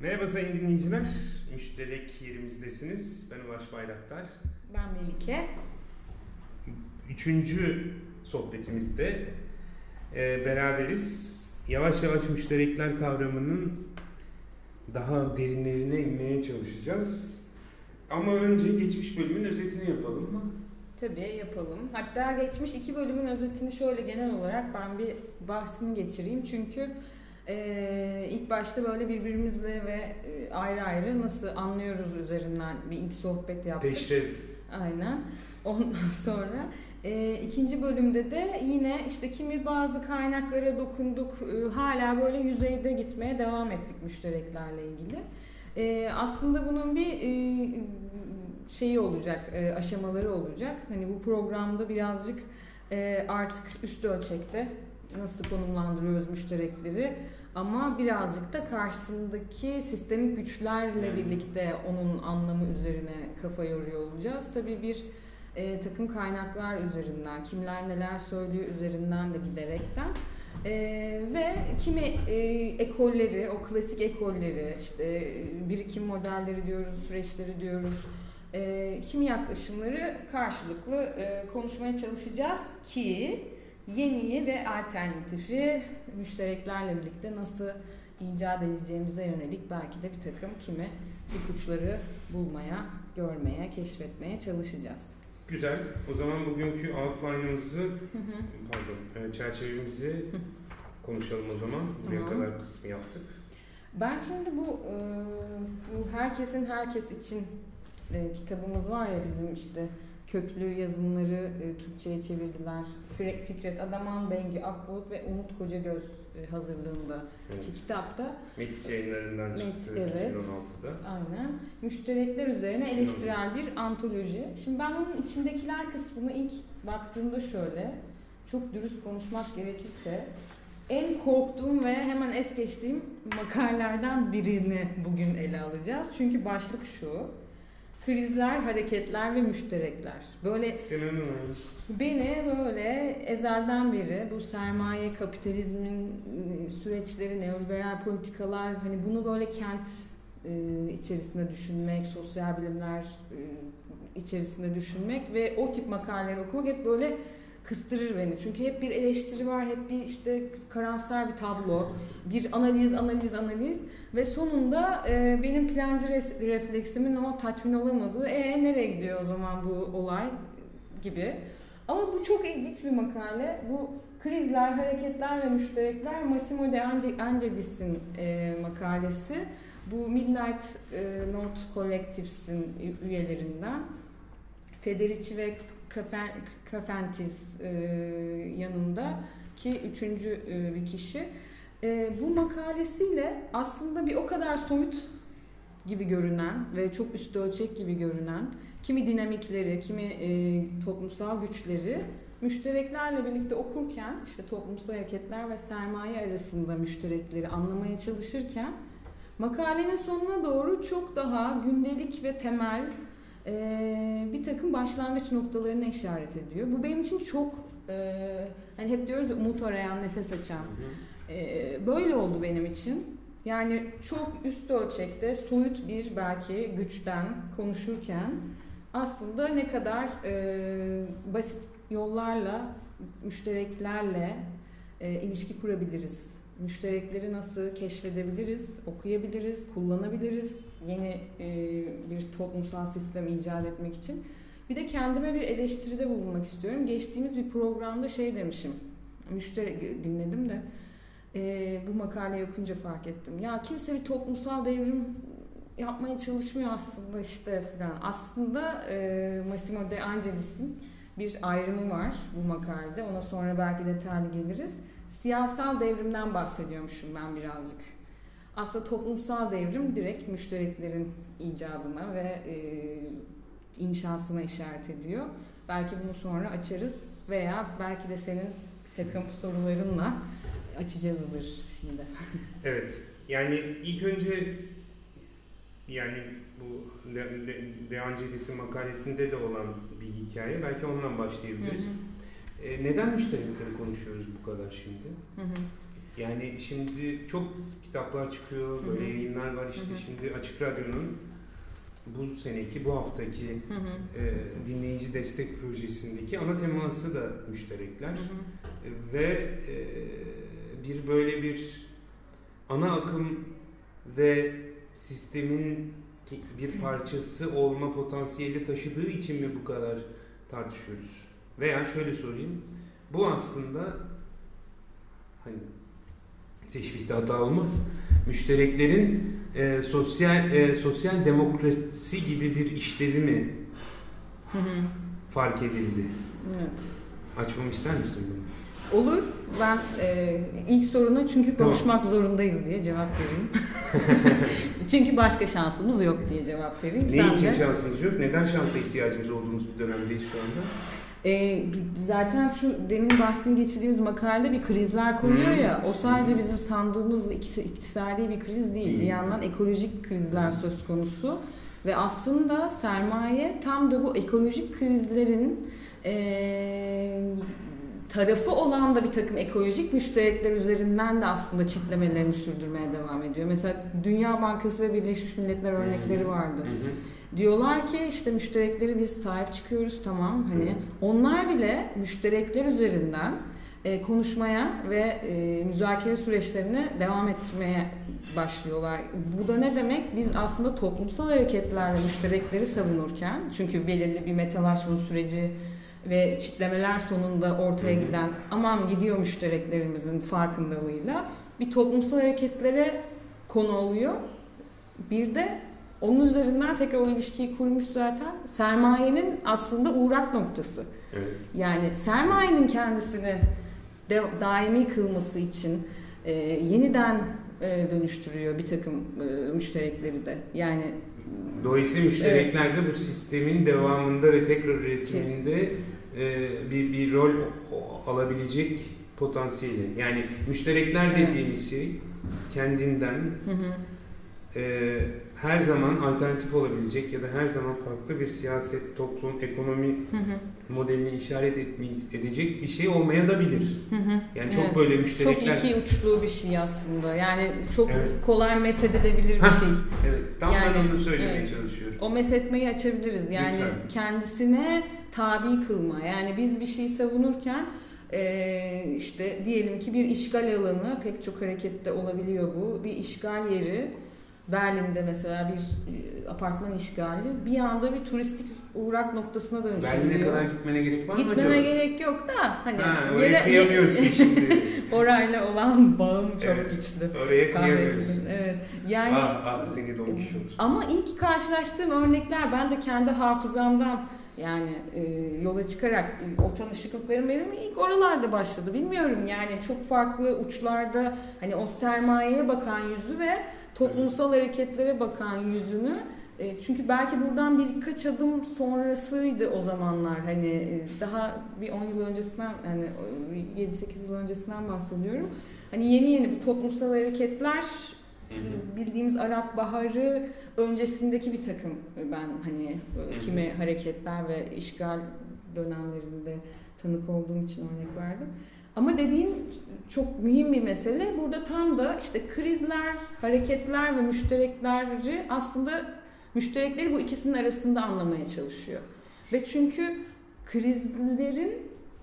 Merhaba sayın dinleyiciler. Müşterek yerimizdesiniz. Ben Ulaş Bayraktar. Ben Melike. Üçüncü sohbetimizde e, beraberiz. Yavaş yavaş müşterekler kavramının daha derinlerine inmeye çalışacağız. Ama önce geçmiş bölümün özetini yapalım mı? Tabii yapalım. Hatta geçmiş iki bölümün özetini şöyle genel olarak ben bir bahsini geçireyim. Çünkü e, ilk başta böyle birbirimizle ve e, ayrı ayrı nasıl anlıyoruz üzerinden bir ilk sohbet yaptık. Peşrev. Aynen. Ondan sonra e, ikinci bölümde de yine işte kimi bazı kaynaklara dokunduk. E, hala böyle yüzeyde gitmeye devam ettik müştereklerle ilgili. E, aslında bunun bir e, şeyi olacak, e, aşamaları olacak. Hani bu programda birazcık e, artık üst ölçekte nasıl konumlandırıyoruz müşterekleri ama birazcık da karşısındaki sistemik güçlerle Hmm. birlikte onun anlamı üzerine kafa yoruyor olacağız. Tabii bir e, takım kaynaklar üzerinden, kimler neler söylüyor üzerinden de giderekten e, ve kimi e, ekolleri, o klasik ekolleri, işte e, birikim modelleri diyoruz, süreçleri diyoruz, e, kimi yaklaşımları karşılıklı e, konuşmaya çalışacağız ki yeniyi ve alternatifi müştereklerle birlikte nasıl icat edeceğimize yönelik belki de bir takım kimi ipuçları bulmaya, görmeye, keşfetmeye çalışacağız. Güzel. O zaman bugünkü outline'ımızı, pardon, e, çerçevemizi konuşalım o zaman. Buraya Tamam. kadar kısmı yaptık. Ben şimdi bu e, bu herkesin herkes için e, kitabımız var ya bizim işte köklü yazımları e, Türkçe'ye çevirdiler. Fikret Adaman, Bengi Akbulut ve Umut Kocagöz e, hazırlığında Evet. ki kitapta Metis yayınlarından Met, çıktı evet. 2016'da. aynen müşterekler üzerine eleştirel bir antoloji. Şimdi ben onun içindekiler kısmını ilk baktığımda şöyle çok dürüst konuşmak gerekirse en korktuğum ve hemen es geçtiğim makalelerden birini bugün ele alacağız. Çünkü başlık şu. Krizler, hareketler ve müşterekler. Böyle Beni böyle ezelden beri bu sermaye kapitalizmin e, süreçleri, neoliberal politikalar hani bunu böyle kent e, içerisinde düşünmek, sosyal bilimler e, içerisinde düşünmek ve o tip makaleleri okumak hep böyle kıstırır beni. Çünkü hep bir eleştiri var, hep bir işte karamsar bir tablo, bir analiz, analiz, analiz ve sonunda e, benim plancı res- refleksimin o tatmin olamadığı, e nereye gidiyor o zaman bu olay gibi. Ama bu çok ilginç bir makale. Bu krizler, hareketler ve müşterekler Massimo de Ange- Angelis'in e, makalesi. Bu Midnight e, Note Collectives'in üyelerinden. Federici ve Cafentis e, yanında ki üçüncü e, bir kişi. E, bu makalesiyle aslında bir o kadar soyut gibi görünen ve çok üst ölçek gibi görünen kimi dinamikleri, kimi e, toplumsal güçleri müştereklerle birlikte okurken işte toplumsal hareketler ve sermaye arasında müşterekleri anlamaya çalışırken makalenin sonuna doğru çok daha gündelik ve temel e, bir takım başlangıç noktalarına işaret ediyor. Bu benim için çok e, hani hep diyoruz ya umut arayan, nefes açan. E, böyle oldu benim için. Yani çok üst ölçekte soyut bir belki güçten konuşurken aslında ne kadar e, basit yollarla, müştereklerle e, ilişki kurabiliriz. Müşterekleri nasıl keşfedebiliriz, okuyabiliriz, kullanabiliriz yeni e, bir toplumsal sistem icat etmek için. Bir de kendime bir eleştiride bulunmak istiyorum. Geçtiğimiz bir programda şey demişim, müşterek dinledim de e, bu makaleyi okunca fark ettim. Ya kimse bir toplumsal devrim yapmaya çalışmıyor aslında işte falan. Aslında e, Massimo de Angelis'in bir ayrımı var bu makalede. Ona sonra belki detaylı geliriz. Siyasal devrimden bahsediyormuşum ben birazcık. Aslında toplumsal devrim direkt müştereklerin icadına ve e, inşasına işaret ediyor. Belki bunu sonra açarız veya belki de senin takım sorularınla açacağızdır şimdi. Evet. Yani ilk önce yani bu De, De, De Angelis'in makalesinde de olan bir hikaye. Belki ondan başlayabiliriz. Hı hı. E, neden müşterekleri konuşuyoruz bu kadar şimdi? Hı hı. Yani şimdi çok kitaplar çıkıyor, böyle Hı hı. yayınlar var. İşte Hı hı. şimdi Açık Radyo'nun bu seneki, bu haftaki Hı hı. e, dinleyici destek projesindeki ana teması da müşterekler. Hı hı. Ve e, bir böyle bir ana akım ve sistemin bir parçası olma potansiyeli taşıdığı için mi bu kadar tartışıyoruz? Veya şöyle sorayım. Bu aslında hani teşbihte hata olmaz. Müştereklerin e, sosyal e, sosyal demokrasi gibi bir işlevi mi Hı hı. fark edildi? Evet. Açmamı ister misin bunu? Olur. Ben e, ilk soruna çünkü Tamam. konuşmak zorundayız diye cevap vereyim. çünkü başka şansımız yok diye cevap vereyim. Ne Sen için de- şansımız yok? Neden şansa ihtiyacımız olduğumuz bir dönemdeyiz şu anda? E, zaten şu demin bahsini geçirdiğimiz makalede bir krizler koyuyor Hı. ya o sadece bizim sandığımız iktisadi bir kriz değil. Bir yandan ekolojik krizler söz konusu ve aslında sermaye tam da bu ekolojik krizlerin e, tarafı olan da bir takım ekolojik müşterekler üzerinden de aslında çitlemelerini sürdürmeye devam ediyor. Mesela Dünya Bankası ve Birleşmiş Milletler örnekleri vardı. Hı hı. Diyorlar ki işte müşterekleri biz sahip çıkıyoruz tamam hani onlar bile müşterekler üzerinden e, konuşmaya ve e, müzakere süreçlerini devam ettirmeye başlıyorlar. Bu da ne demek? Biz aslında toplumsal hareketlerle müşterekleri savunurken çünkü belirli bir metalaşma süreci ve çitlemeler sonunda ortaya giden aman gidiyor müştereklerimizin farkındalığıyla bir toplumsal hareketlere konu oluyor. Bir de onun üzerinden tekrar o ilişkiyi kurmuş zaten. Sermayenin aslında uğrak noktası. Evet. Yani sermayenin kendisini de, daimi kılması için e, yeniden e, dönüştürüyor bir takım e, müşterekleri de. Yani Dolayısıyla müşterekler de bu sistemin devamında ve tekrar üretiminde e, bir, bir rol alabilecek potansiyeli. Yani müşterekler Evet. dediğimiz şey kendinden hı hı, e, her zaman alternatif olabilecek ya da her zaman farklı bir siyaset, toplum, ekonomi hı hı, modelini işaret etme- edecek bir şey olmaya da bilir. hı hı. Yani çok Evet. böyle Çok müşterekler... iki uçlu bir şey aslında. Yani çok Evet. kolay mesedilebilir bir şey. Evet, tam Yani, ben onu söylemeye evet. çalışıyorum. O mesetmeyi açabiliriz. Yani Lütfen. kendisine tabi kılma. Yani biz bir şeyi savunurken eee, işte diyelim ki bir işgal alanı pek çok harekette olabiliyor bu. Bir işgal yeri Berlin'de mesela bir e, apartman işgali bir anda bir turistik uğrak noktasına dönüşebiliyor. Berlin'e kadar gitmene gerek var mı Gitmeme acaba? gerek yok da hani Ha, oraya kıyamıyorsun şimdi. orayla olan bağım çok Evet. güçlü. Oraya kıyamıyorsun. Evet. Yani ah, ah seni Don Quixote. ama ilk karşılaştığım örnekler ben de kendi hafızamdan yani e, yola çıkarak e, o tanışıklıklarım benim ilk oralarda başladı. Bilmiyorum yani çok farklı uçlarda hani o sermayeye bakan yüzü ve toplumsal hareketlere bakan yüzünü e, çünkü belki buradan birkaç adım sonrasıydı o zamanlar hani e, daha bir 10 yıl öncesinden hani 7-8 yıl öncesinden bahsediyorum. Hani yeni yeni bu toplumsal hareketler bildiğimiz Arap Baharı öncesindeki bir takım e, ben hani e, kimi hareketler ve işgal dönemlerinde tanık olduğum için örnek verdim. Ama dediğin çok mühim bir mesele. Burada tam da işte krizler, hareketler ve müşterekleri aslında müşterekleri bu ikisinin arasında anlamaya çalışıyor. Ve çünkü krizlerin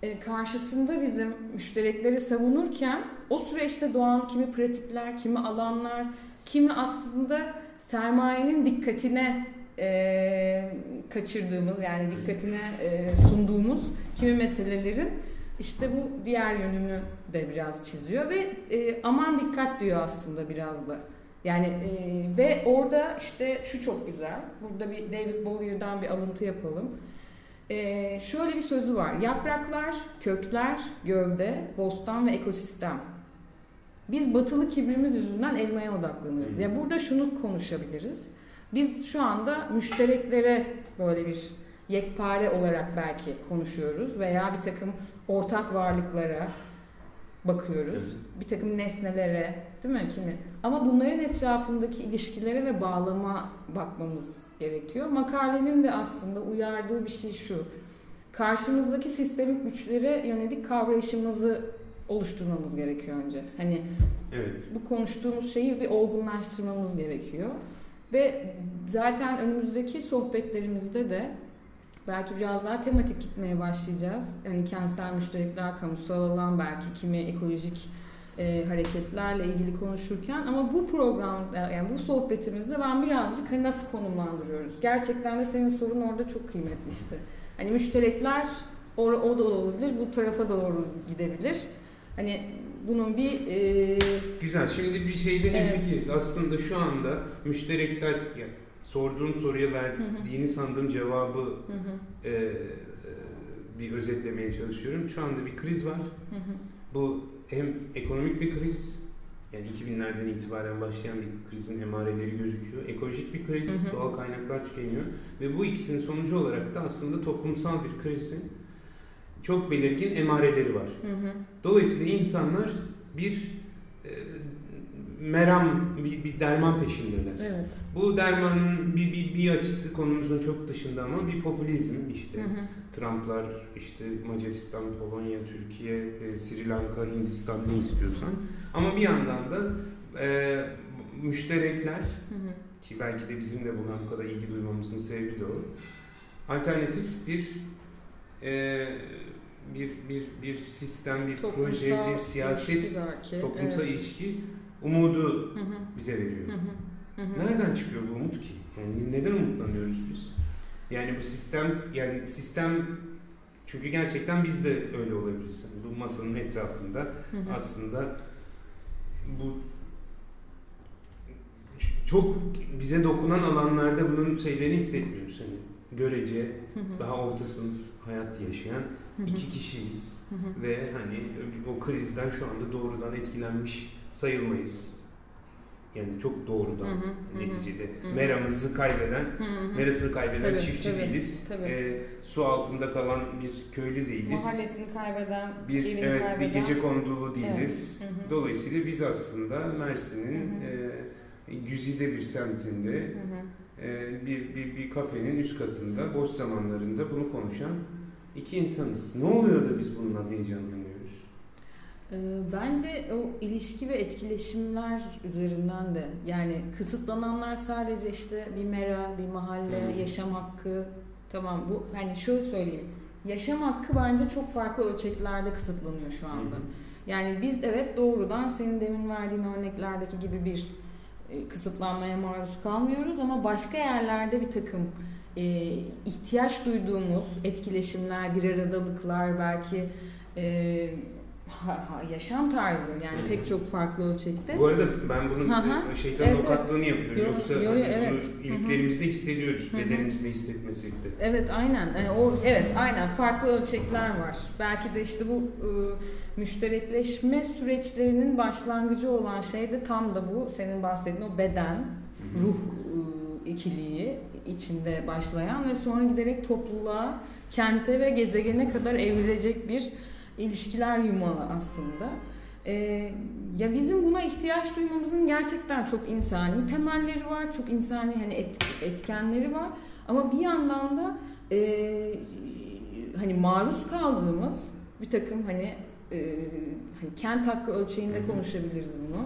e, karşısında bizim müşterekleri savunurken o süreçte doğan kimi pratikler, kimi alanlar, kimi aslında sermayenin dikkatine e, kaçırdığımız yani dikkatine e, sunduğumuz kimi meselelerin işte bu diğer yönünü de biraz çiziyor ve e, aman dikkat diyor aslında biraz da. Yani e, ve orada işte şu çok güzel. Burada bir David Bowier'dan bir alıntı yapalım. E, şöyle bir sözü var. Yapraklar, kökler, gövde, bostan ve ekosistem. Biz batılı kibrimiz yüzünden elmaya odaklanırız. Ya burada şunu konuşabiliriz. Biz şu anda müştereklere böyle bir yekpare olarak belki konuşuyoruz veya bir takım ortak varlıklara bakıyoruz. Evet. Bir takım nesnelere, değil mi kimi? Ama bunların etrafındaki ilişkilere ve bağlama bakmamız gerekiyor. Makalenin de aslında uyardığı bir şey şu. Karşımızdaki sistemik güçlere yönelik kavrayışımızı oluşturmamız gerekiyor önce. Hani Evet. bu konuştuğumuz şeyi bir olgunlaştırmamız gerekiyor. Ve zaten önümüzdeki sohbetlerimizde de belki biraz daha tematik gitmeye başlayacağız. Hani kentsel müşterekler, kamusal alan, belki kimi ekolojik e, hareketlerle ilgili konuşurken ama bu program yani bu sohbetimizde ben birazcık hani nasıl konumlandırıyoruz? Gerçekten de senin sorun orada çok kıymetli işte. Hani müşterekler o, o da olabilir, bu tarafa doğru gidebilir. Hani bunun bir e, Güzel. Şimdi bir şeyde Evet. hemfikiriz. Aslında şu anda müşterekler ya, sorduğum soruya verdiğini sandığım cevabı hı hı, e, e, bir özetlemeye çalışıyorum. Şu anda bir kriz var. hı hı, Bu hem ekonomik bir kriz, yani 2000'lerden itibaren başlayan bir krizin emareleri gözüküyor. Ekolojik bir kriz, Hı hı. doğal kaynaklar tükeniyor. Ve bu ikisinin sonucu olarak da aslında toplumsal bir krizin çok belirgin emareleri var. hı hı. Dolayısıyla insanlar bir e, meram, bir, bir derman peşindeler. Evet. Bu dermanın bir, bir, bir açısı konumuzun çok dışında ama bir popülizm işte. Hı hı. Trumplar, işte Macaristan, Polonya, Türkiye, e, Sri Lanka, Hindistan ne istiyorsan. Ama bir yandan da e, müşterekler Hı hı. ki belki de bizim de buna bu kadar ilgi duymamızın sebebi de o. Alternatif bir e, bir bir bir sistem, bir proje, Toplumsal bir siyaset, belki. toplumsal evet. ilişki umudu Hı hı, bize veriyor. hı hı, hı hı. Nereden çıkıyor bu umut ki? Yani neden umutlanıyoruz biz? Yani bu sistem yani sistem çünkü gerçekten biz de öyle olabiliriz. Bu masanın etrafında Hı hı. aslında bu çok bize dokunan alanlarda bunun şeylerini hissetmiyoruz. Hani görece Hı hı, daha orta sınıf hayat yaşayan hı hı, iki kişiyiz hı ve hani o krizden şu anda doğrudan etkilenmiş sayılmayız. Yani çok doğrudan Hı hı, neticede hı. meramızı kaybeden, Hı hı. merasını kaybeden Tabii, çiftçi tabii, değiliz. tabii. Ee, su altında kalan bir köylü değiliz. Mahallesini kaybeden, Bir evini evet kaybeden. bir gece kondulu değiliz. Evet, hı hı. Dolayısıyla biz aslında Mersin'in e, güzide bir semtinde Hı hı. e, bir, bir bir kafenin üst katında boş zamanlarında bunu konuşan iki insanız. Ne oluyor da biz bundan heyecanlanıyoruz? Ee, Bence o ilişki ve etkileşimler üzerinden de yani kısıtlananlar sadece işte bir mera, bir mahalle, Hı. yaşam hakkı tamam bu hani şöyle söyleyeyim. Yaşam hakkı bence çok farklı ölçeklerde kısıtlanıyor şu anda. Hı hı. Yani biz evet doğrudan senin demin verdiğin örneklerdeki gibi bir e, kısıtlanmaya maruz kalmıyoruz ama başka yerlerde bir takım e, ihtiyaç duyduğumuz etkileşimler, bir aradalıklar belki e, ha- ha- yaşam tarzı yani Hı. pek çok farklı ölçekte. Bu arada ben bunun e, şeytanın Evet, avukatlığını yapıyorum. Yo, Yoksa yo, hani evet. bunu iliklerimizde hissediyoruz. Hı hı. Bedenimizde hissetmesek de. Evet aynen. Yani o evet aynen farklı ölçekler var. Belki de işte bu e, müşterekleşme süreçlerinin başlangıcı olan şey de tam da bu senin bahsettiğin o beden, Hı hı. ruh e, ikiliği içinde başlayan ve sonra giderek topluluğa, kente ve gezegene kadar evrilecek bir ilişkiler yumağı aslında. E, ya bizim buna ihtiyaç duymamızın gerçekten çok insani temelleri var, çok insani hani et- etkenleri var. Ama bir yandan da e, hani maruz kaldığımız bir takım hani e, hani kent hakkı ölçeğinde konuşabiliriz bunu.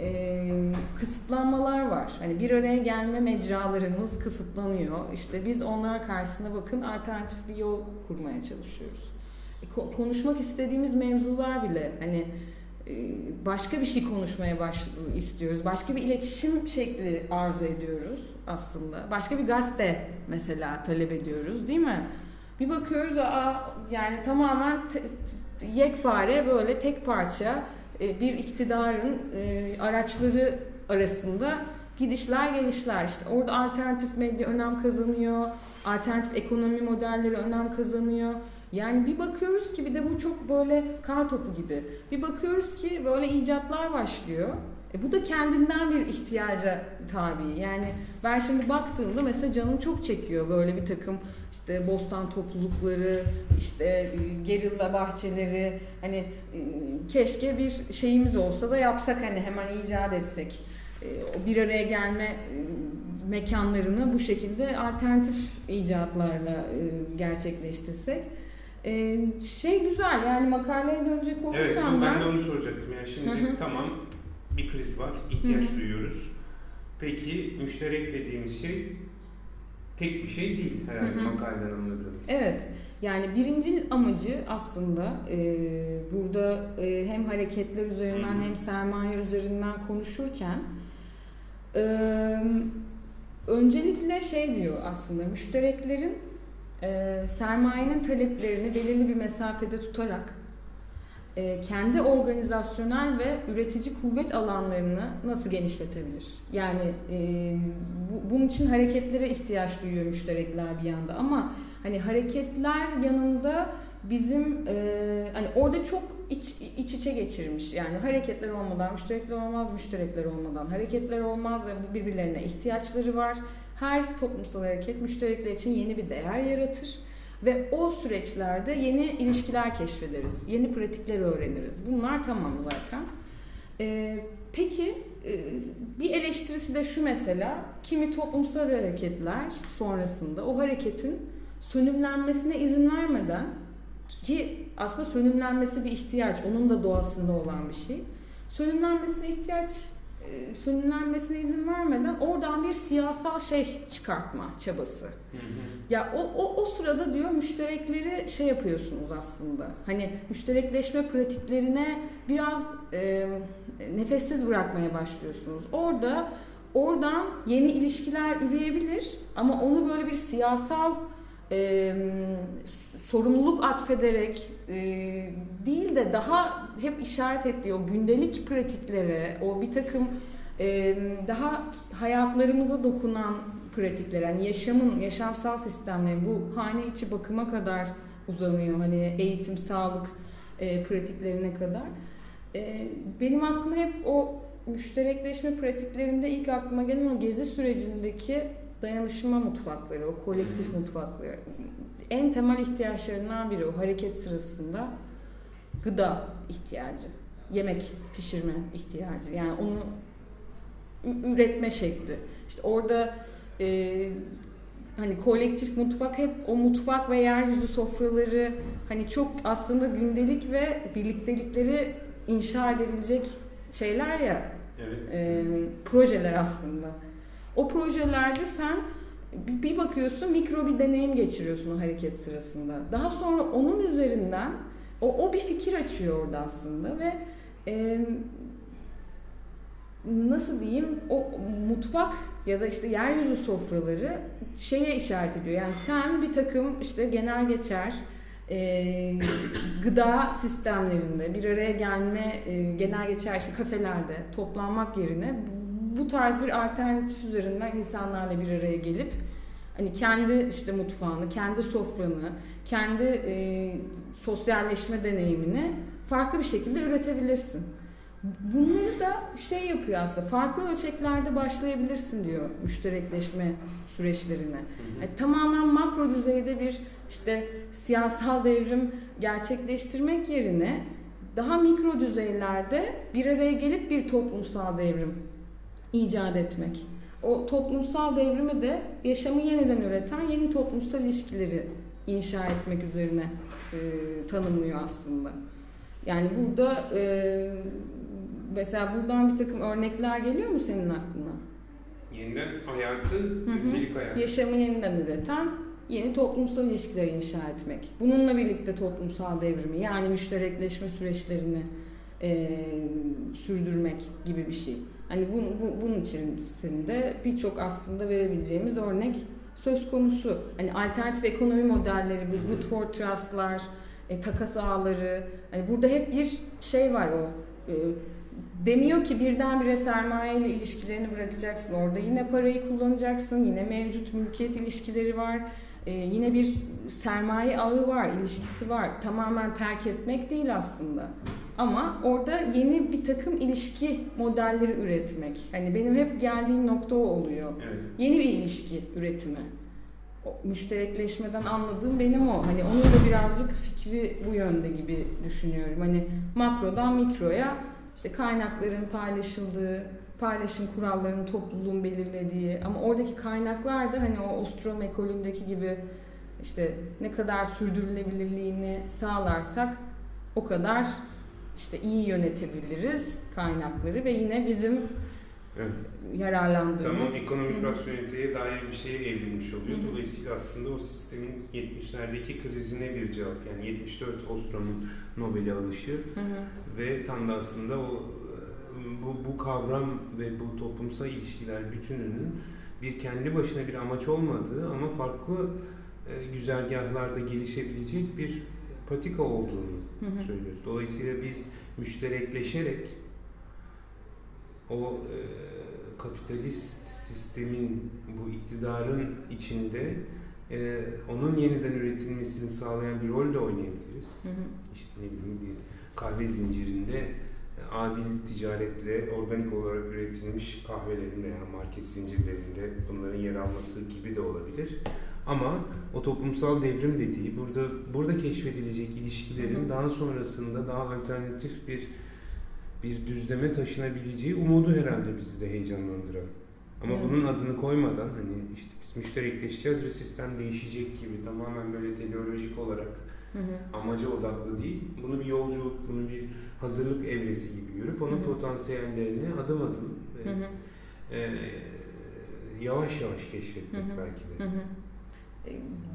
E, kısıtlanmalar var. Hani bir araya gelme mecralarımız kısıtlanıyor. İşte biz onlar karşısında bakın alternatif bir yol kurmaya çalışıyoruz. E, ko- konuşmak istediğimiz mevzular bile hani e, başka bir şey konuşmaya baş istiyoruz. Başka bir iletişim şekli arzu ediyoruz aslında. Başka bir gazete mesela talep ediyoruz değil mi? Bir bakıyoruz aa yani tamamen te- yekpare böyle tek parça e, bir iktidarın e, araçları arasında gidişler gelişler. İşte orada alternatif medya önem kazanıyor alternatif ekonomi modelleri önem kazanıyor. Yani bir bakıyoruz ki bir de bu çok böyle kar topu gibi. Bir bakıyoruz ki böyle icatlar başlıyor e bu da kendinden bir ihtiyaca tabi yani ben şimdi baktığımda mesela canım çok çekiyor böyle bir takım işte bostan toplulukları, işte e, gerilla bahçeleri hani e, keşke bir şeyimiz olsa da yapsak hani hemen icat etsek. E, O bir araya gelme mekanlarını bu şekilde alternatif icatlarla gerçekleştirsek. Şey güzel yani makaleye dönecek olursam Evet ben... ben de onu soracaktım. Yani şimdi tamam bir kriz var, ihtiyaç Hı hı. duyuyoruz. Peki müşterek dediğimiz şey tek bir şey değil herhalde Hı hı. makaleden anladığım. Evet. Yani birinci amacı aslında e, burada e, hem hareketler üzerinden hem sermaye üzerinden konuşurken e, öncelikle şey diyor aslında müştereklerin e, sermayenin taleplerini belirli bir mesafede tutarak e, kendi organizasyonel ve üretici kuvvet alanlarını nasıl genişletebilir? Yani e, bu, bunun için hareketlere ihtiyaç duyuyor müşterekler bir yanda ama hani hareketler yanında bizim e, hani orada çok iç, iç içe geçirmiş. Yani hareketler olmadan müşterekler olmaz, müşterekler olmadan hareketler olmaz ve birbirlerine ihtiyaçları var. Her toplumsal hareket müşterekler için yeni bir değer yaratır. Ve o süreçlerde yeni ilişkiler keşfederiz, yeni pratikler öğreniriz. Bunlar tamam zaten. Ee, peki e, bir eleştirisi de şu mesela, kimi toplumsal hareketler sonrasında o hareketin sönümlenmesine izin vermeden ki aslında sönümlenmesi bir ihtiyaç, onun da doğasında olan bir şey. Sönümlenmesine ihtiyaç, sönümlenmesine izin vermeden oradan bir siyasal şey çıkartma çabası. Ya o, o, o sırada diyor müşterekleri şey yapıyorsunuz aslında. Hani müşterekleşme pratiklerine biraz e, nefessiz bırakmaya başlıyorsunuz. Orada oradan yeni ilişkiler üreyebilir ama onu böyle bir siyasal e, sorumluluk atfederek e, değil de daha hep işaret ettiği o gündelik pratiklere, o bir takım e, daha hayatlarımıza dokunan pratikler, yani yaşamın, yaşamsal sistemlerin bu hane içi bakıma kadar uzanıyor. Hani eğitim, sağlık e, pratiklerine kadar. E, benim aklıma hep o müşterekleşme pratiklerinde ilk aklıma gelen o gezi sürecindeki dayanışma mutfakları, o kolektif Hmm. mutfakları. En temel ihtiyaçlarından biri o hareket sırasında gıda ihtiyacı, yemek pişirme ihtiyacı. Yani onu üretme şekli. İşte orada e, hani kolektif mutfak hep o mutfak ve yeryüzü sofraları hani çok aslında gündelik ve birliktelikleri inşa edebilecek şeyler ya Evet. e, projeler aslında. O projelerde sen bir- bakıyorsun mikro bir deneyim geçiriyorsun o hareket sırasında. Daha sonra onun üzerinden o, o bir fikir açıyor orada aslında ve e, nasıl diyeyim o mutfak ya da işte yeryüzü sofraları şeye işaret ediyor. Yani sen bir takım işte genel geçer e, gıda sistemlerinde bir araya gelme e, genel geçer işte kafelerde toplanmak yerine bu tarz bir alternatif üzerinden insanlarla bir araya gelip hani kendi işte mutfağını, kendi sofranı, kendi e, sosyalleşme deneyimini farklı bir şekilde üretebilirsin. Bunları da şey yapıyor aslında farklı ölçeklerde başlayabilirsin diyor müşterekleşme süreçlerine. Yani tamamen makro düzeyde bir işte siyasal devrim gerçekleştirmek yerine daha mikro düzeylerde bir araya gelip bir toplumsal devrim icat etmek. O toplumsal devrimi de yaşamı yeniden üreten yeni toplumsal ilişkileri inşa etmek üzerine e, tanımlıyor aslında. Yani burada e, mesela buradan bir takım örnekler geliyor mu senin aklına? Yeniden hayatı, gündelik hayatı. Yaşamı yeniden üreten yeni toplumsal ilişkiler inşa etmek. Bununla birlikte toplumsal devrimi yani müşterekleşme süreçlerini e, sürdürmek gibi bir şey. Hani bu, bu, bunun içerisinde birçok aslında verebileceğimiz örnek söz konusu. Hani alternatif ekonomi modelleri, bu good for trust'lar, e, takas ağları. Hani burada hep bir şey var o. E, demiyor ki birdenbire sermaye ile ilişkilerini bırakacaksın. Orada yine parayı kullanacaksın. Yine mevcut mülkiyet ilişkileri var. E, yine bir sermaye ağı var, ilişkisi var. Tamamen terk etmek değil aslında. Ama orada yeni bir takım ilişki modelleri üretmek. Hani benim hep geldiğim nokta o oluyor. Evet. Yeni bir ilişki üretimi. O müşterekleşmeden anladığım benim o. Hani onun da birazcık fikri bu yönde gibi düşünüyorum. Hani makrodan mikroya işte kaynakların paylaşıldığı, paylaşım kurallarının topluluğun belirlediği ama oradaki kaynaklar da hani o Ostrom ekolündeki gibi işte ne kadar sürdürülebilirliğini sağlarsak o kadar işte iyi yönetebiliriz kaynakları ve yine bizim Evet. yararlandığımız. Tamam ekonomik rasyoneliteye dair bir şeye evrilmiş oluyor. Hı hı. Dolayısıyla aslında o sistemin 70'lerdeki krizine bir cevap. Yani 74 Ostrom'un Nobel'e alışı Hı hı. ve tam da aslında o bu, bu kavram ve bu toplumsal ilişkiler bütününün bir kendi başına bir amaç olmadığı ama farklı e, güzergahlarda gelişebilecek bir patika olduğunu Hı hı. söylüyoruz. Dolayısıyla biz müşterekleşerek o e, kapitalist sistemin bu iktidarın içinde e, onun yeniden üretilmesini sağlayan bir rol de oynayabiliriz. Hı hı. İşte ne bileyim bir kahve zincirinde e, adil ticaretle organik olarak üretilmiş kahvelerin veya market zincirlerinde bunların yer alması gibi de olabilir. Ama o toplumsal devrim dediği burada burada keşfedilecek ilişkilerin daha sonrasında daha alternatif bir bir düzleme taşınabileceği umudu herhalde bizi de heyecanlandıran. Ama Evet. bunun adını koymadan hani işte biz müşterekleşeceğiz ve sistem değişecek gibi tamamen böyle teleolojik olarak Hı hı. amaca odaklı değil. Bunu bir yolculuk, bunu bir hazırlık evresi gibi görüp onun Hı hı. potansiyellerini adım adım ve Hı hı. e, yavaş yavaş keşfetmek Hı hı. belki de. Hı hı. E,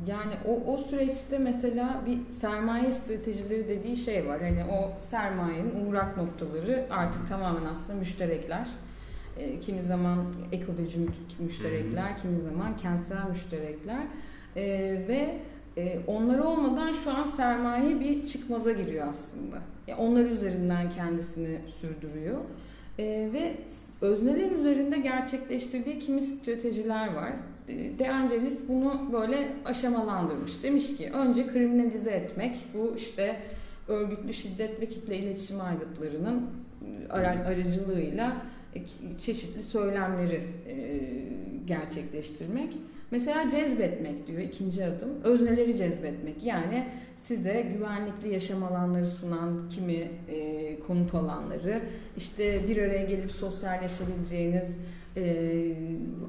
Yani o, o süreçte mesela bir sermaye stratejileri dediği şey var. Hani o sermayenin uğrak noktaları artık tamamen aslında müşterekler. E, kimi zaman ekolojik müşterekler, kimi zaman kentsel müşterekler. E, ve e, onlar olmadan şu an sermaye bir çıkmaza giriyor aslında. Ya onlar üzerinden kendisini sürdürüyor. E, ve özneler üzerinde gerçekleştirdiği kimi stratejiler var. De Angelis bunu böyle aşamalandırmış. Demiş ki önce kriminalize etmek bu işte örgütlü şiddet ve kitle iletişim aygıtlarının e, ara- aracılığıyla e, çeşitli söylemleri e, gerçekleştirmek. Mesela cezbetmek diyor ikinci adım. Özneleri cezbetmek. Yani size güvenlikli yaşam alanları sunan kimi e, konut alanları, işte bir araya gelip sosyalleşebileceğiniz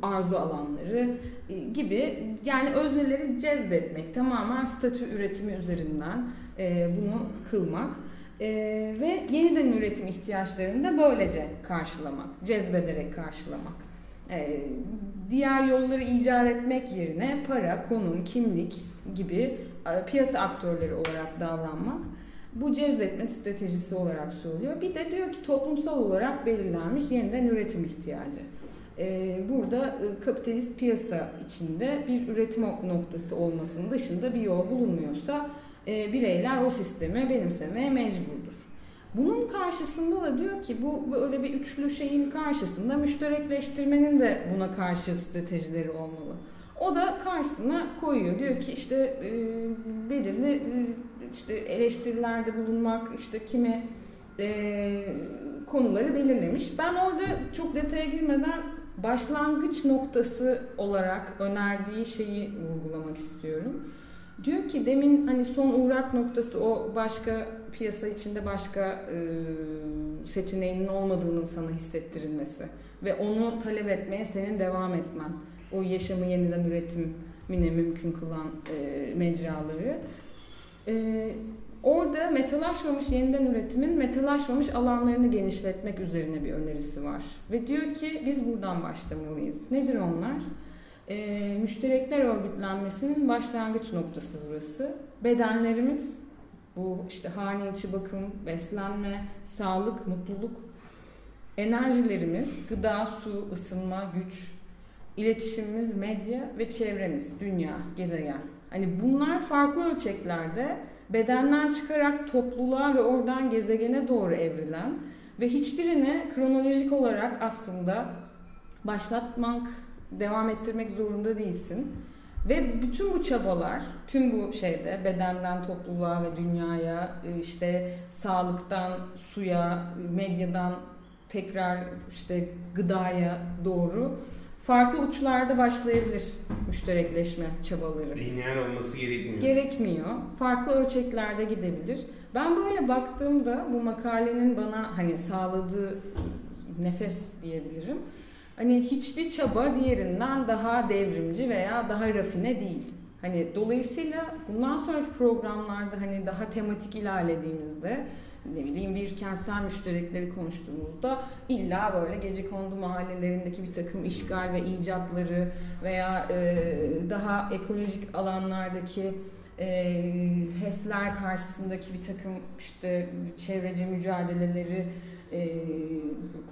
arzu alanları e, gibi yani özneleri cezbetmek tamamen statü üretimi üzerinden e, bunu kılmak e, ve yeniden üretim ihtiyaçlarını da böylece karşılamak, cezbederek karşılamak. E, diğer yolları icat etmek yerine para, konum, kimlik gibi e, piyasa aktörleri olarak davranmak bu cezbetme stratejisi olarak söylüyor. Bir de diyor ki toplumsal olarak belirlenmiş yeniden üretim ihtiyacı. Ee, burada e, kapitalist piyasa içinde bir üretim noktası olmasının dışında bir yol bulunmuyorsa e, bireyler o sistemi benimsemeye mecburdur. Bunun karşısında da diyor ki bu böyle bir üçlü şeyin karşısında müşterekleştirmenin de buna karşı stratejileri olmalı. O da karşısına koyuyor. Diyor ki işte e, belirli işte eleştirilerde bulunmak, işte kimi konuları belirlemiş. Ben orada çok detaya girmeden başlangıç noktası olarak önerdiği şeyi vurgulamak istiyorum. Diyor ki demin hani son uğrak noktası o başka piyasa içinde başka e, seçeneğinin olmadığının sana hissettirilmesi ve onu talep etmeye senin devam etmen. O yaşamı yeniden üretimine mümkün kılan e, mecraları. E, Orada metalaşmamış yeniden üretimin metalaşmamış alanlarını genişletmek üzerine bir önerisi var. Ve diyor ki biz buradan başlamalıyız. Nedir onlar? Ee, müşterekler örgütlenmesinin başlangıç noktası burası. Bedenlerimiz, bu işte hane içi bakım, beslenme, sağlık, mutluluk, enerjilerimiz, gıda, su, ısınma, güç, iletişimimiz, medya ve çevremiz, dünya, gezegen. Hani bunlar farklı ölçeklerde bedenden çıkarak topluluğa ve oradan gezegene doğru evrilen ve hiçbirini kronolojik olarak aslında başlatmak, devam ettirmek zorunda değilsin. Ve bütün bu çabalar, tüm bu şeyde bedenden topluluğa ve dünyaya, işte sağlıktan suya, medyadan tekrar işte gıdaya doğru farklı uçlarda başlayabilir müşterekleşme çabaları. Lineer olması gerekmiyor. Gerekmiyor. Farklı ölçeklerde gidebilir. Ben böyle baktığımda bu makalenin bana hani sağladığı nefes diyebilirim. Hani hiçbir çaba diğerinden daha devrimci veya daha rafine değil. Hani dolayısıyla bundan sonraki programlarda hani daha tematik ilerlediğimizde ne bileyim bir kentsel müşterekleri konuştuğumuzda illa böyle gece kondu mahallelerindeki bir takım işgal ve icatları veya e, daha ekolojik alanlardaki e, HES'ler karşısındaki bir takım işte çevreci mücadeleleri e,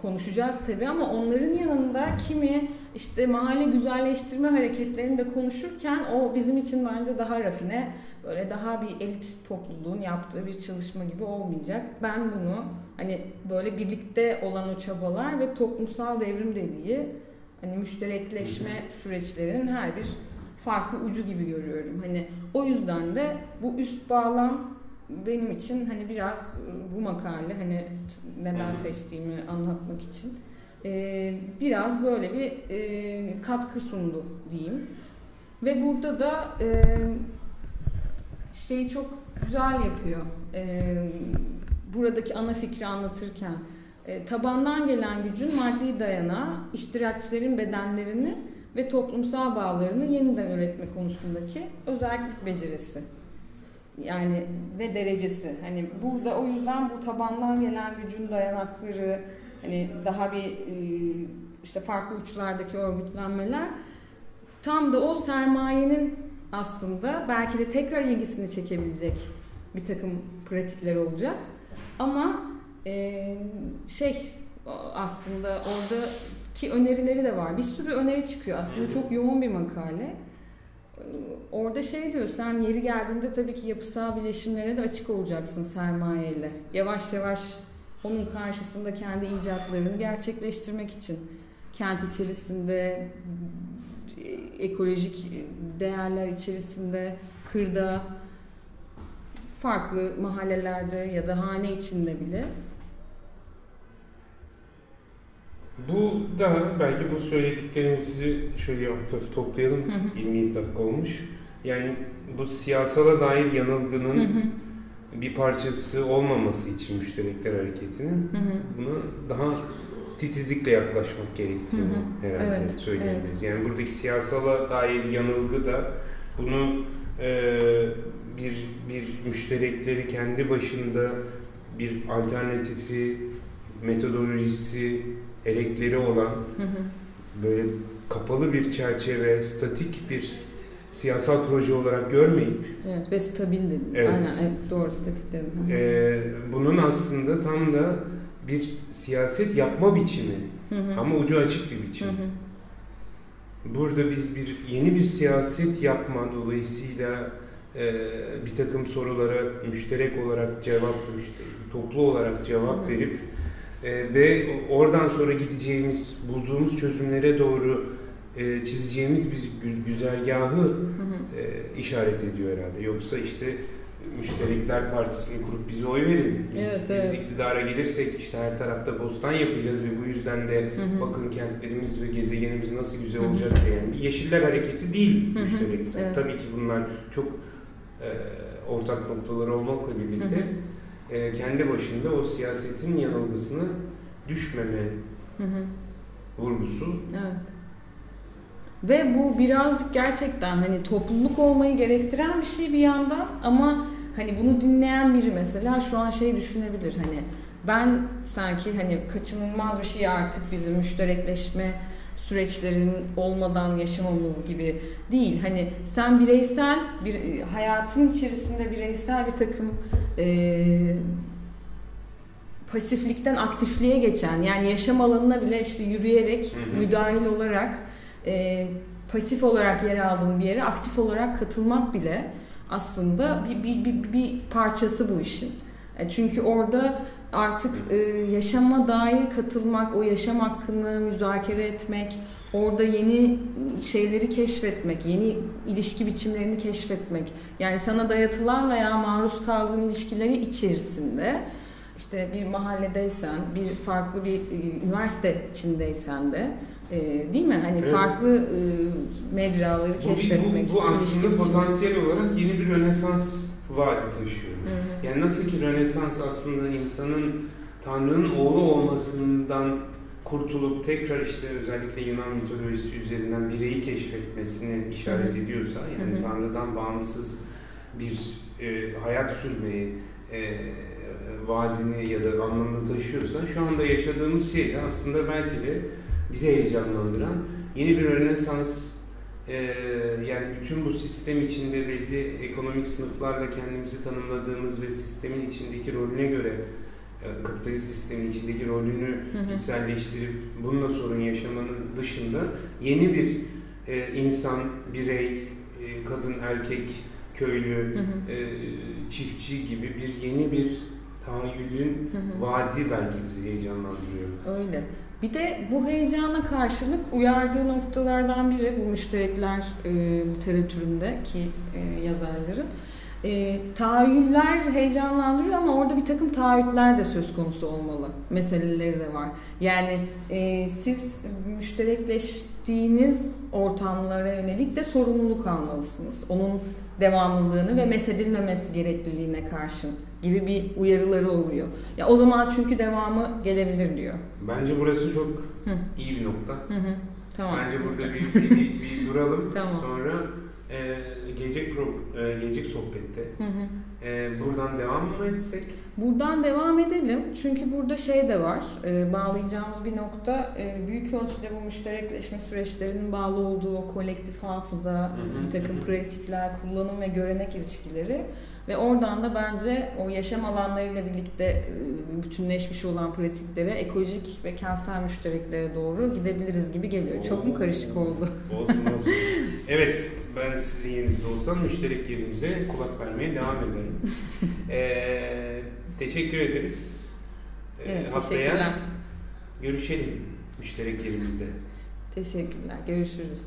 konuşacağız tabii ama onların yanında kimi işte mahalle güzelleştirme hareketlerini de konuşurken o bizim için bence daha rafine böyle daha bir elit topluluğun yaptığı bir çalışma gibi olmayacak. Ben bunu hani böyle birlikte olan o çabalar ve toplumsal devrim dediği hani müşterekleşme süreçlerinin her bir farklı ucu gibi görüyorum. Hani o yüzden de bu üst bağlam benim için hani biraz bu makale hani neden seçtiğimi anlatmak için biraz böyle bir katkı sundu diyeyim. Ve burada da e, şeyi çok güzel yapıyor. E, buradaki ana fikri anlatırken e, tabandan gelen gücün maddi dayanağı iştirakçilerin bedenlerini ve toplumsal bağlarını yeniden üretme konusundaki özellik becerisi. Yani ve derecesi. Hani burada o yüzden bu tabandan gelen gücün dayanakları hani daha bir işte farklı uçlardaki örgütlenmeler tam da o sermayenin aslında belki de tekrar ilgisini çekebilecek bir takım pratikler olacak. Ama e, şey aslında oradaki önerileri de var. Bir sürü öneri çıkıyor aslında. Çok yoğun bir makale. Orada şey diyor sen yeri geldiğinde tabii ki yapısal bileşimlere de açık olacaksın sermayeyle. Yavaş yavaş onun karşısında kendi icatlarını gerçekleştirmek için kent içerisinde ekolojik değerler içerisinde kırda farklı mahallelerde ya da hane içinde bile Bu da belki bu söylediklerimizi şöyle hafif toplayalım. Hı hı. 20 dakika olmuş. Yani bu siyasala dair yanılgının hı hı. bir parçası olmaması için müşterekler hareketinin hı hı. buna daha titizlikle yaklaşmak gerektiğini hı hı. herhalde evet, söyleyebiliriz. Evet. Yani buradaki siyasala dair yanılgı da bunu e, bir bir müşterekleri kendi başında bir alternatifi, metodolojisi, elekleri olan hı hı. böyle kapalı bir çerçeve, statik bir siyasal proje olarak görmeyip evet, ve stabil dedim. Evet. Aynen, evet, doğru statik dedim. Ee, bunun aslında tam da bir siyaset yapma biçimi hı hı. ama ucu açık bir biçim. Hı hı. Burada biz bir yeni bir siyaset yapma dolayısıyla e, bir takım sorulara müşterek olarak cevap, toplu olarak cevap hı hı. verip e, ve oradan sonra gideceğimiz, bulduğumuz çözümlere doğru e, çizeceğimiz bir güzergahı hı hı. E, işaret ediyor herhalde. Yoksa işte Müşterekler Partisi'ni kurup bize oy verin. Biz, evet, evet. biz iktidara gelirsek işte her tarafta bostan yapacağız ve bu yüzden de hı hı. bakın kentlerimiz ve gezegenimiz nasıl güzel hı hı. olacak diye. Yani bir yeşiller hareketi değil müşterekler. Evet. Tabii ki bunlar çok e, ortak noktaları olmakla birlikte. E, kendi başında o siyasetin yanılgısını düşmeme hı hı. vurgusu. Evet. Ve bu birazcık gerçekten hani topluluk olmayı gerektiren bir şey bir yandan ama hani bunu dinleyen biri mesela şu an şey düşünebilir hani ben sanki hani kaçınılmaz bir şey artık bizim müşterekleşme süreçlerin olmadan yaşamamız gibi değil. Hani sen bireysel bir hayatın içerisinde bireysel bir takım e, pasiflikten aktifliğe geçen yani yaşam alanına bile işte yürüyerek hı hı. müdahil olarak e, pasif olarak yer aldığın bir yere aktif olarak katılmak bile aslında bir, bir, bir, bir parçası bu işin. E, çünkü orada artık e, yaşama dair katılmak, o yaşam hakkını müzakere etmek, orada yeni şeyleri keşfetmek, yeni ilişki biçimlerini keşfetmek. Yani sana dayatılan veya maruz kaldığın ilişkileri içerisinde işte bir mahalledeysen, bir farklı bir e, üniversite içindeysen de e, değil mi? Hani evet. farklı e, mecraları keşfetmek. Bu, bu, bu aslında potansiyel olarak yeni bir rönesans vaadi taşıyor. Hı hı. Yani nasıl ki rönesans aslında insanın Tanrı'nın oğlu olmasından kurtulup tekrar işte özellikle Yunan mitolojisi üzerinden bireyi keşfetmesini işaret Hı hı. ediyorsa yani Hı hı. Tanrı'dan bağımsız bir e, hayat sürmeyi e, vaadini ya da anlamını taşıyorsa şu anda yaşadığımız şey de aslında belki de bizi heyecanlandıran yeni bir rönesans e, yani bütün bu sistem içinde belli ekonomik sınıflarla kendimizi tanımladığımız ve sistemin içindeki rolüne göre e, kapitalist sistemin içindeki rolünü içselleştirip bununla sorun yaşamanın dışında yeni bir e, insan, birey, e, kadın, erkek, köylü, Hı hı. e, çiftçi gibi bir yeni bir tahayyülün Hı hı. vaadi belki bizi heyecanlandırıyor. Öyle. Bir de bu heyecana karşılık uyardığı noktalardan biri bu müşterekler e, literatüründeki e, yazarların. E, tahayyüller heyecanlandırıyor ama orada bir takım taahhütler de söz konusu olmalı. Meseleleri de var. Yani e, siz müşterekleştiğiniz ortamlara yönelik de sorumluluk almalısınız. Onun devamlılığını ve mesedilmemesi gerekliliğine karşın gibi bir uyarıları oluyor. Ya o zaman çünkü devamı gelebilir diyor. Bence burası çok Hı. iyi bir nokta. Hı hı. Tamam. Bence burada bir, bir, bir, bir duralım. Tamam. Sonra e, gelecek pro, e, gelecek sohbette Hı hı. e, buradan devam mı etsek? Buradan devam edelim. Çünkü burada şey de var. e, bağlayacağımız bir nokta e, büyük ölçüde bu müşterekleşme süreçlerinin bağlı olduğu kolektif hafıza, Hı hı, bir takım hı hı. pratikler, kullanım ve görenek ilişkileri ve oradan da bence o yaşam alanlarıyla birlikte bütünleşmiş olan pratiklere, ekolojik ve kentsel müştereklere doğru gidebiliriz gibi geliyor. Çok mu karışık oldu? Olsun olsun. evet ben sizin yerinizde olsam müşterek yerimize kulak vermeye devam ederim. e, teşekkür ederiz. E, Evet, haftaya görüşelim müşterek yerimizde. Teşekkürler. Görüşürüz.